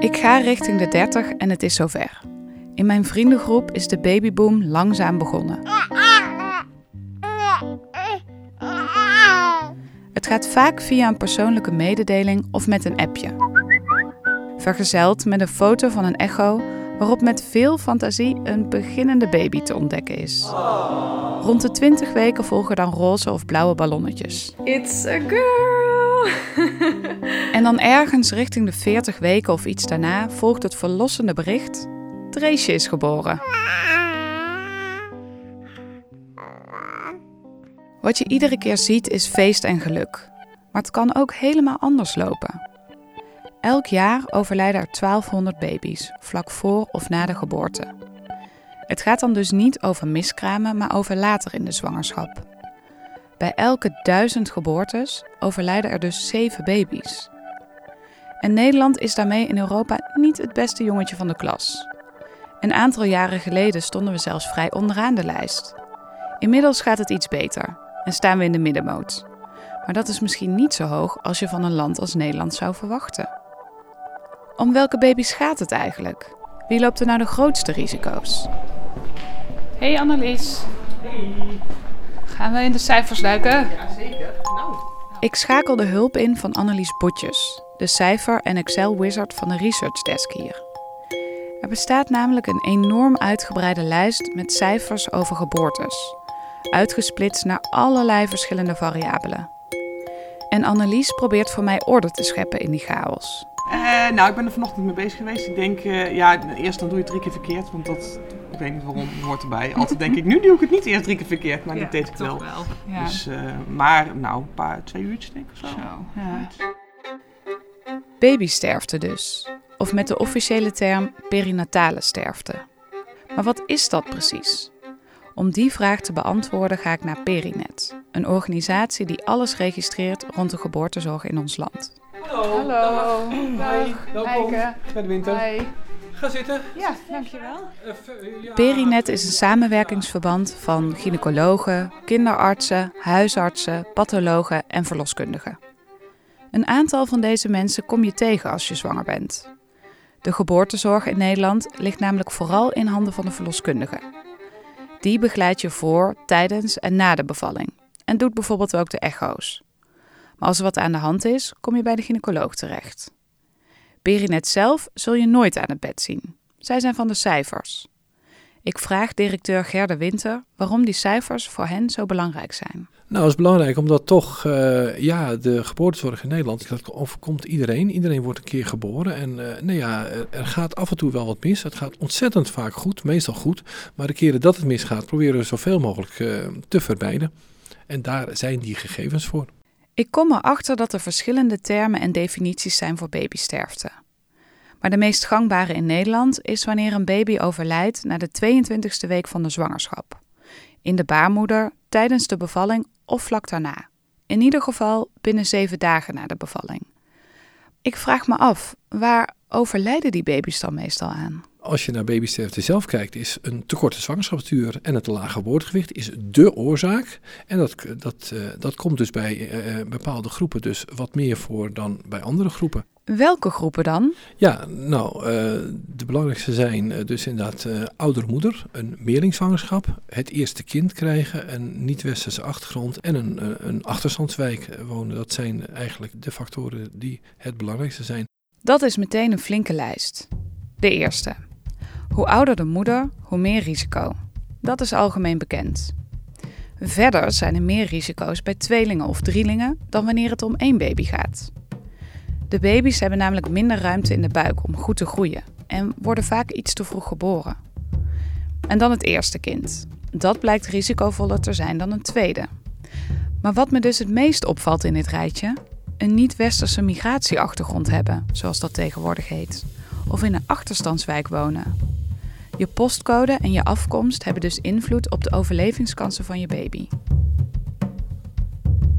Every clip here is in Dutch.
Ik ga richting de 30 en het is zover. In mijn vriendengroep is de babyboom langzaam begonnen. Het gaat vaak via een persoonlijke mededeling of met een appje. Vergezeld met een foto van een echo waarop met veel fantasie een beginnende baby te ontdekken is. Rond de 20 weken volgen dan roze of blauwe ballonnetjes. It's a girl! En dan ergens richting de 40 weken of iets daarna volgt het verlossende bericht: Dreesje is geboren. Wat je iedere keer ziet is feest en geluk. Maar het kan ook helemaal anders lopen. Elk jaar overlijden er 1200 baby's, vlak voor of na de geboorte. Het gaat dan dus niet over miskramen, maar over later in de zwangerschap. Bij elke duizend geboortes overlijden er dus zeven baby's. En Nederland is daarmee in Europa niet het beste jongetje van de klas. Een aantal jaren geleden stonden we zelfs vrij onderaan de lijst. Inmiddels gaat het iets beter en staan we in de middenmoot. Maar dat is misschien niet zo hoog als je van een land als Nederland zou verwachten. Om welke baby's gaat het eigenlijk? Wie loopt er nou de grootste risico's? Hey Annelies. Gaan we in de cijfers duiken? Ik schakel de hulp in van Annelies Botjes, de cijfer- en Excel-wizard van de Research Desk hier. Er bestaat namelijk een enorm uitgebreide lijst met cijfers over geboortes, uitgesplitst naar allerlei verschillende variabelen. En Annelies probeert voor mij orde te scheppen in die chaos. Eh, nou, ik ben er vanochtend mee bezig geweest. Ik denk, eh, ja, eerst dan doe je het drie keer verkeerd, want dat, ik weet niet waarom, hoort erbij. Altijd denk ik, nu doe ik het niet eerst drie keer verkeerd, maar dit deed ik wel. Ja. Dus, eh, maar, nou, een paar, twee uurtjes denk ik of zo. Zo, ja. Babysterfte dus. Of met de officiële term perinatale sterfte. Maar wat is dat precies? Om die vraag te beantwoorden ga ik naar Perinet, een organisatie die alles registreert rond de geboortezorg in ons land. Hallo. Hallo. Hoi, welkom. Heike. Bij de winter. Hi. Ga zitten. Ja, dankjewel. Even, ja. Perinet is een samenwerkingsverband van gynaecologen, kinderartsen, huisartsen, pathologen en verloskundigen. Een aantal van deze mensen kom je tegen als je zwanger bent. De geboortezorg in Nederland ligt namelijk vooral in handen van de verloskundige. Die begeleidt je voor, tijdens en na de bevalling en doet bijvoorbeeld ook de echo's. Maar als er wat aan de hand is, kom je bij de gynaecoloog terecht. Berinet zelf zul je nooit aan het bed zien. Zij zijn van de cijfers. Ik vraag directeur Gerda Winter waarom die cijfers voor hen zo belangrijk zijn. Nou, dat is belangrijk omdat toch, eh, ja, de geboortezorg in Nederland, dat overkomt iedereen. Iedereen wordt een keer geboren en eh, nee, ja, er- er gaat af en toe wel wat mis. Het gaat ontzettend vaak goed, meestal goed. Maar de keren dat het misgaat, proberen we zoveel mogelijk eh, te vermijden. En daar zijn die gegevens voor. Ik kom erachter dat er verschillende termen en definities zijn voor babysterfte. Maar de meest gangbare in Nederland is wanneer een baby overlijdt na de 22e week van de zwangerschap. In de baarmoeder, tijdens de bevalling of vlak daarna. In ieder geval binnen zeven dagen na de bevalling. Ik vraag me af, waar overlijden die baby's dan meestal aan? Als je naar babysterfte zelf kijkt, is een te korte zwangerschapsduur en het lage geboortegewicht is dé oorzaak. En dat, dat, eh, dat komt dus bij eh, bepaalde groepen dus wat meer voor dan bij andere groepen. Welke groepen dan? Ja, nou, eh, de belangrijkste zijn eh, dus inderdaad eh oudere moeder, een meerlingzwangerschap, het eerste kind krijgen, een niet-westerse achtergrond en een, een, een achterstandswijk wonen. Dat zijn eigenlijk de factoren die het belangrijkste zijn. Dat is meteen een flinke lijst. De eerste. Hoe ouder de moeder, hoe meer risico. Dat is algemeen bekend. Verder zijn er meer risico's bij tweelingen of drielingen dan wanneer het om één baby gaat. De baby's hebben namelijk minder ruimte in de buik om goed te groeien en worden vaak iets te vroeg geboren. En dan het eerste kind. Dat blijkt risicovoller te zijn dan een tweede. Maar wat me dus het meest opvalt in dit rijtje, een niet-westerse migratieachtergrond hebben, zoals dat tegenwoordig heet, of in een achterstandswijk wonen. Je postcode en je afkomst hebben dus invloed op de overlevingskansen van je baby.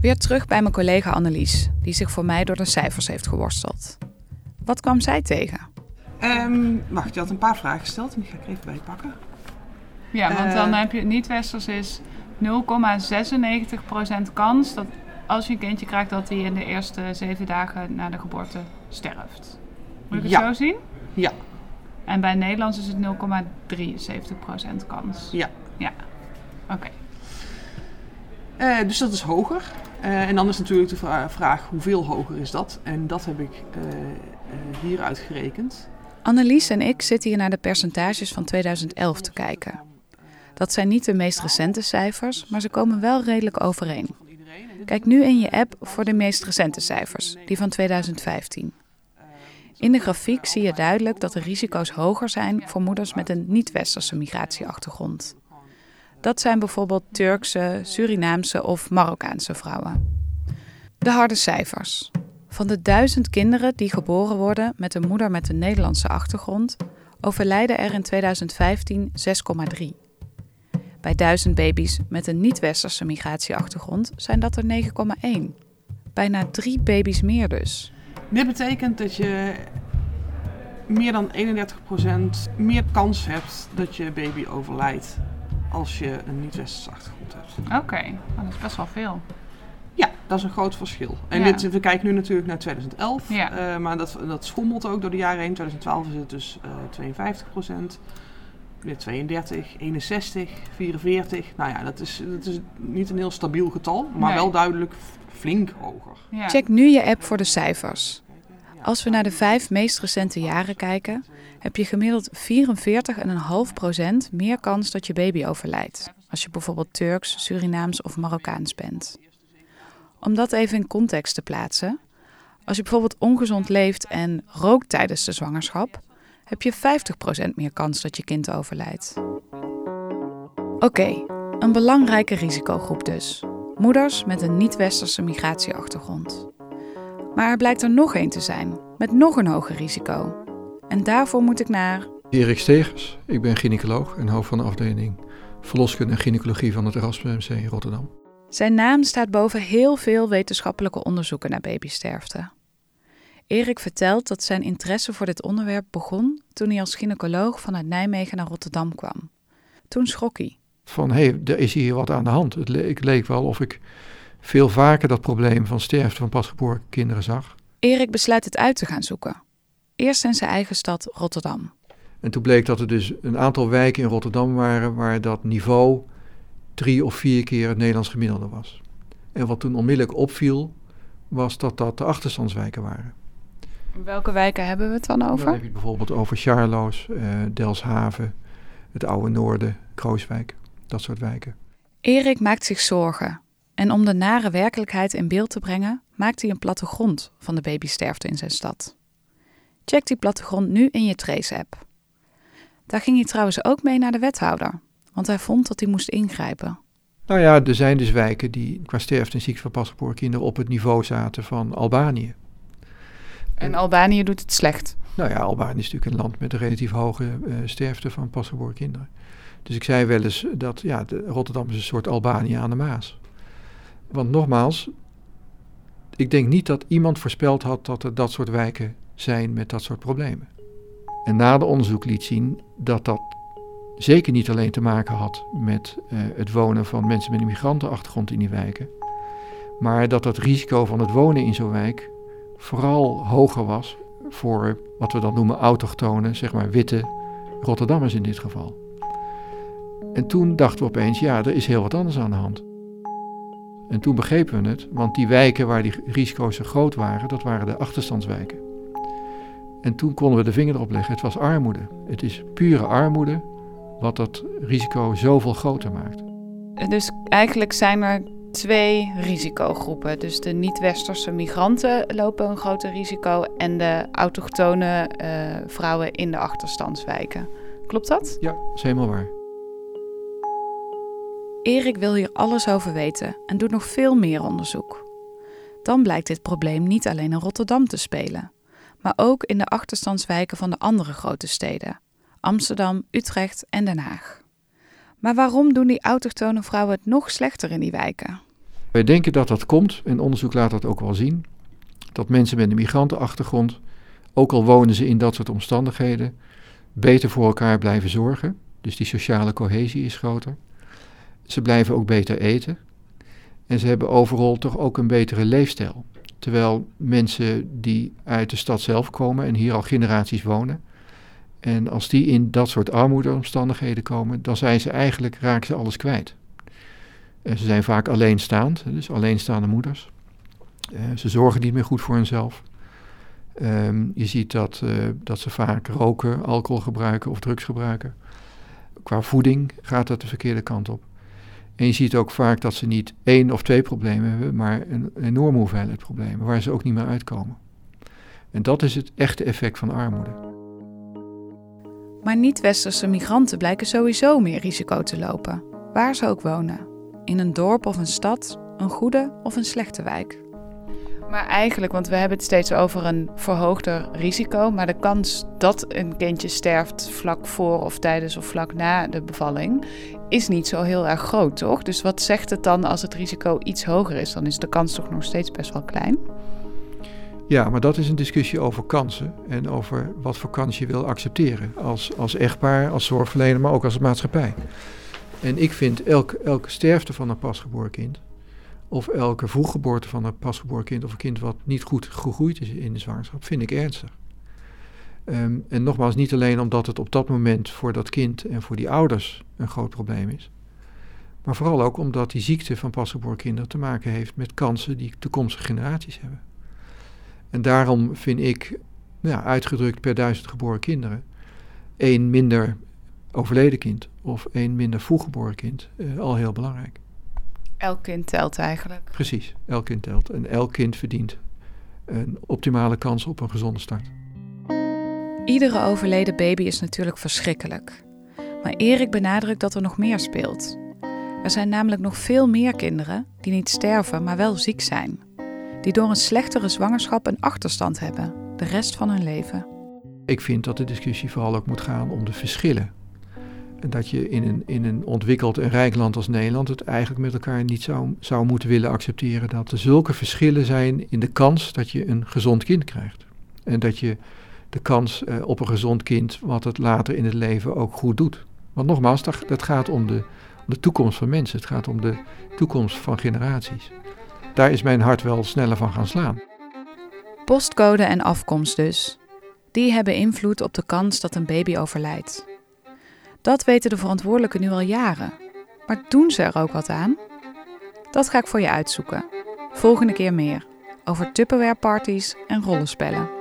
Weer terug bij mijn collega Annelies, die zich voor mij door de cijfers heeft geworsteld. Wat kwam zij tegen? Ehm, wacht, je had een paar vragen gesteld en die ga ik er even bij pakken. Ja, want dan heb je niet-westers is 0,96% kans dat als je een kindje krijgt dat hij in de eerste zeven dagen na de geboorte sterft. Moet ik het Ja. zo zien? Ja. En bij Nederlands is het 0,73% kans. Ja. Ja. Oké. Eh, dus dat is hoger. Eh, en dan is natuurlijk de vra- vraag hoeveel hoger is dat? En dat heb ik eh, eh, hier uitgerekend. Annelies en ik zitten hier naar de percentages van 2011 te kijken. Dat zijn niet de meest recente cijfers, maar ze komen wel redelijk overeen. Kijk nu in je app voor de meest recente cijfers, die van 2015. In de grafiek zie je duidelijk dat de risico's hoger zijn voor moeders met een niet-westerse migratieachtergrond. Dat zijn bijvoorbeeld Turkse, Surinaamse of Marokkaanse vrouwen. De harde cijfers. Van de duizend kinderen die geboren worden met een moeder met een Nederlandse achtergrond, overlijden er in 2015 6,3. Bij duizend baby's met een niet-westerse migratieachtergrond zijn dat er 9,1. Bijna drie baby's meer dus. Dit betekent dat je meer dan 31% meer kans hebt dat je baby overlijdt als je een niet-westerse achtergrond hebt. Oké, dat is best wel veel. Ja, dat is een groot verschil. En Ja. dit, we kijken nu natuurlijk naar 2011, Ja. eh, maar dat, dat schommelt ook door de jaren heen. 2012 is het dus eh 52%, weer 32, 61, 44. Nou ja, dat is, dat is niet een heel stabiel getal, maar Nee. wel duidelijk flink hoger. Check nu je app voor de cijfers. Als we naar de vijf meest recente jaren kijken, heb je gemiddeld 44,5% meer kans dat je baby overlijdt. Als je bijvoorbeeld Turks, Surinaams of Marokkaans bent. Om dat even in context te plaatsen. Als je bijvoorbeeld ongezond leeft en rookt tijdens de zwangerschap, heb je 50% meer kans dat je kind overlijdt. Oké, een belangrijke risicogroep dus. Moeders met een niet-westerse migratieachtergrond. Maar er blijkt er nog één te zijn, met nog een hoger risico. En daarvoor moet ik naar. Erik Stegers, ik ben gynaecoloog en hoofd van de afdeling verloskunde en gynaecologie van het Erasmus MC in Rotterdam. Zijn naam staat boven heel veel wetenschappelijke onderzoeken naar babysterfte. Erik vertelt dat zijn interesse voor dit onderwerp begon toen hij als gynaecoloog vanuit Nijmegen naar Rotterdam kwam. Toen schrok hij. Van hé, hey, er is hier wat aan de hand. Het, le- ik leek wel of ik veel vaker dat probleem van sterfte van pasgeboren kinderen zag. Erik besluit het uit te gaan zoeken. Eerst in zijn eigen stad Rotterdam. En toen bleek dat er dus een aantal wijken in Rotterdam waren waar dat niveau drie of vier keer het Nederlands gemiddelde was. En wat toen onmiddellijk opviel, was dat dat de achterstandswijken waren. Welke wijken hebben we het dan Dan heb over? je het bijvoorbeeld over Charloes, eh, Delshaven, het Oude Noorden, Krooswijk, dat soort wijken. Erik maakt zich zorgen. En om de nare werkelijkheid in beeld te brengen, maakt hij een plattegrond van de babysterfte in zijn stad. Check die plattegrond nu in je Trace-app. Daar ging hij trouwens ook mee naar de wethouder, want hij vond dat hij moest ingrijpen. Nou ja, er zijn dus wijken die qua sterfte en ziekte van pasgeboren kinderen op het niveau zaten van Albanië. En Albanië doet het slecht. Nou ja, Albanië is natuurlijk een land met een relatief hoge eh, sterfte van pasgeboren kinderen. Dus ik zei wel eens dat ja, de, Rotterdam is een soort Albanië aan de Maas. Want nogmaals, ik denk niet dat iemand voorspeld had dat er dat soort wijken zijn met dat soort problemen. En na de onderzoek liet zien dat dat zeker niet alleen te maken had met eh, het wonen van mensen met een migrantenachtergrond in die wijken, maar dat het risico van het wonen in zo'n wijk vooral hoger was voor wat we dan noemen autochtone, zeg maar witte Rotterdammers in dit geval. En toen dachten we opeens, ja, er is heel wat anders aan de hand. En toen begrepen we het, want die wijken waar die risico's zo groot waren, dat waren de achterstandswijken. En toen konden we de vinger erop leggen, het was armoede. Het is pure armoede wat dat risico zoveel groter maakt. Dus eigenlijk zijn er twee risicogroepen. Dus de niet-westerse migranten lopen een groter risico en de autochtone eh, vrouwen in de achterstandswijken. Klopt dat? Ja, dat is helemaal waar. Erik wil hier alles over weten en doet nog veel meer onderzoek. Dan blijkt dit probleem niet alleen in Rotterdam te spelen, maar ook in de achterstandswijken van de andere grote steden: Amsterdam, Utrecht en Den Haag. Maar waarom doen die autochtone vrouwen het nog slechter in die wijken? Wij denken dat dat komt, en onderzoek laat dat ook wel zien, dat mensen met een migrantenachtergrond, ook al wonen ze in dat soort omstandigheden, beter voor elkaar blijven zorgen. Dus die sociale cohesie is groter. Ze blijven ook beter eten. En ze hebben overal toch ook een betere leefstijl. Terwijl mensen die uit de stad zelf komen en hier al generaties wonen. En als die in dat soort armoedeomstandigheden komen, dan zijn ze eigenlijk, raken ze alles kwijt. Uh, ze zijn vaak alleenstaand, dus alleenstaande moeders. Uh, ze zorgen niet meer goed voor hunzelf. Um, je ziet dat, uh, dat ze vaak roken, alcohol gebruiken of drugs gebruiken. Qua voeding gaat dat de verkeerde kant op. En je ziet ook vaak dat ze niet één of twee problemen hebben, maar een enorme hoeveelheid problemen waar ze ook niet meer uitkomen. En dat is het echte effect van armoede. Maar niet-westerse migranten blijken sowieso meer risico te lopen, waar ze ook wonen. In een dorp of een stad, een goede of een slechte wijk. Maar eigenlijk, want we hebben het steeds over een verhoogder risico, maar de kans dat een kindje sterft vlak voor of tijdens of vlak na de bevalling is niet zo heel erg groot, toch? Dus wat zegt het dan als het risico iets hoger is? Dan is de kans toch nog steeds best wel klein? Ja, maar dat is een discussie over kansen en over wat voor kans je wil accepteren als, als echtpaar, als zorgverlener, maar ook als maatschappij. En ik vind elke, elke sterfte van een pasgeboren kind of elke vroeggeboorte van een pasgeboren kind of een kind wat niet goed gegroeid is in de zwangerschap, vind ik ernstig. Um, en nogmaals, niet alleen omdat het op dat moment voor dat kind en voor die ouders een groot probleem is, maar vooral ook omdat die ziekte van pasgeboren kinderen te maken heeft met kansen die toekomstige generaties hebben. En daarom vind ik, nou ja, uitgedrukt per duizend geboren kinderen, één minder overleden kind of één minder vroeggeboren kind uh, al heel belangrijk. Elk kind telt eigenlijk. Precies, elk kind telt. En elk kind verdient een optimale kans op een gezonde start. Iedere overleden baby is natuurlijk verschrikkelijk. Maar Erik benadrukt dat er nog meer speelt. Er zijn namelijk nog veel meer kinderen die niet sterven, maar wel ziek zijn. Die door een slechtere zwangerschap een achterstand hebben, de rest van hun leven. Ik vind dat de discussie vooral ook moet gaan om de verschillen dat je in een, in een ontwikkeld en rijk land als Nederland het eigenlijk met elkaar niet zou, zou moeten willen accepteren dat er zulke verschillen zijn in de kans dat je een gezond kind krijgt. En dat je de kans uh, op een gezond kind wat het later in het leven ook goed doet. Want nogmaals, dat, dat gaat om de, om de toekomst van mensen. Het gaat om de toekomst van generaties. Daar is mijn hart wel sneller van gaan slaan. Postcode en afkomst dus. Die hebben invloed op de kans dat een baby overlijdt. Dat weten de verantwoordelijken nu al jaren. Maar doen ze er ook wat aan? Dat ga ik voor je uitzoeken. Volgende keer meer over Tupperware en rollenspellen.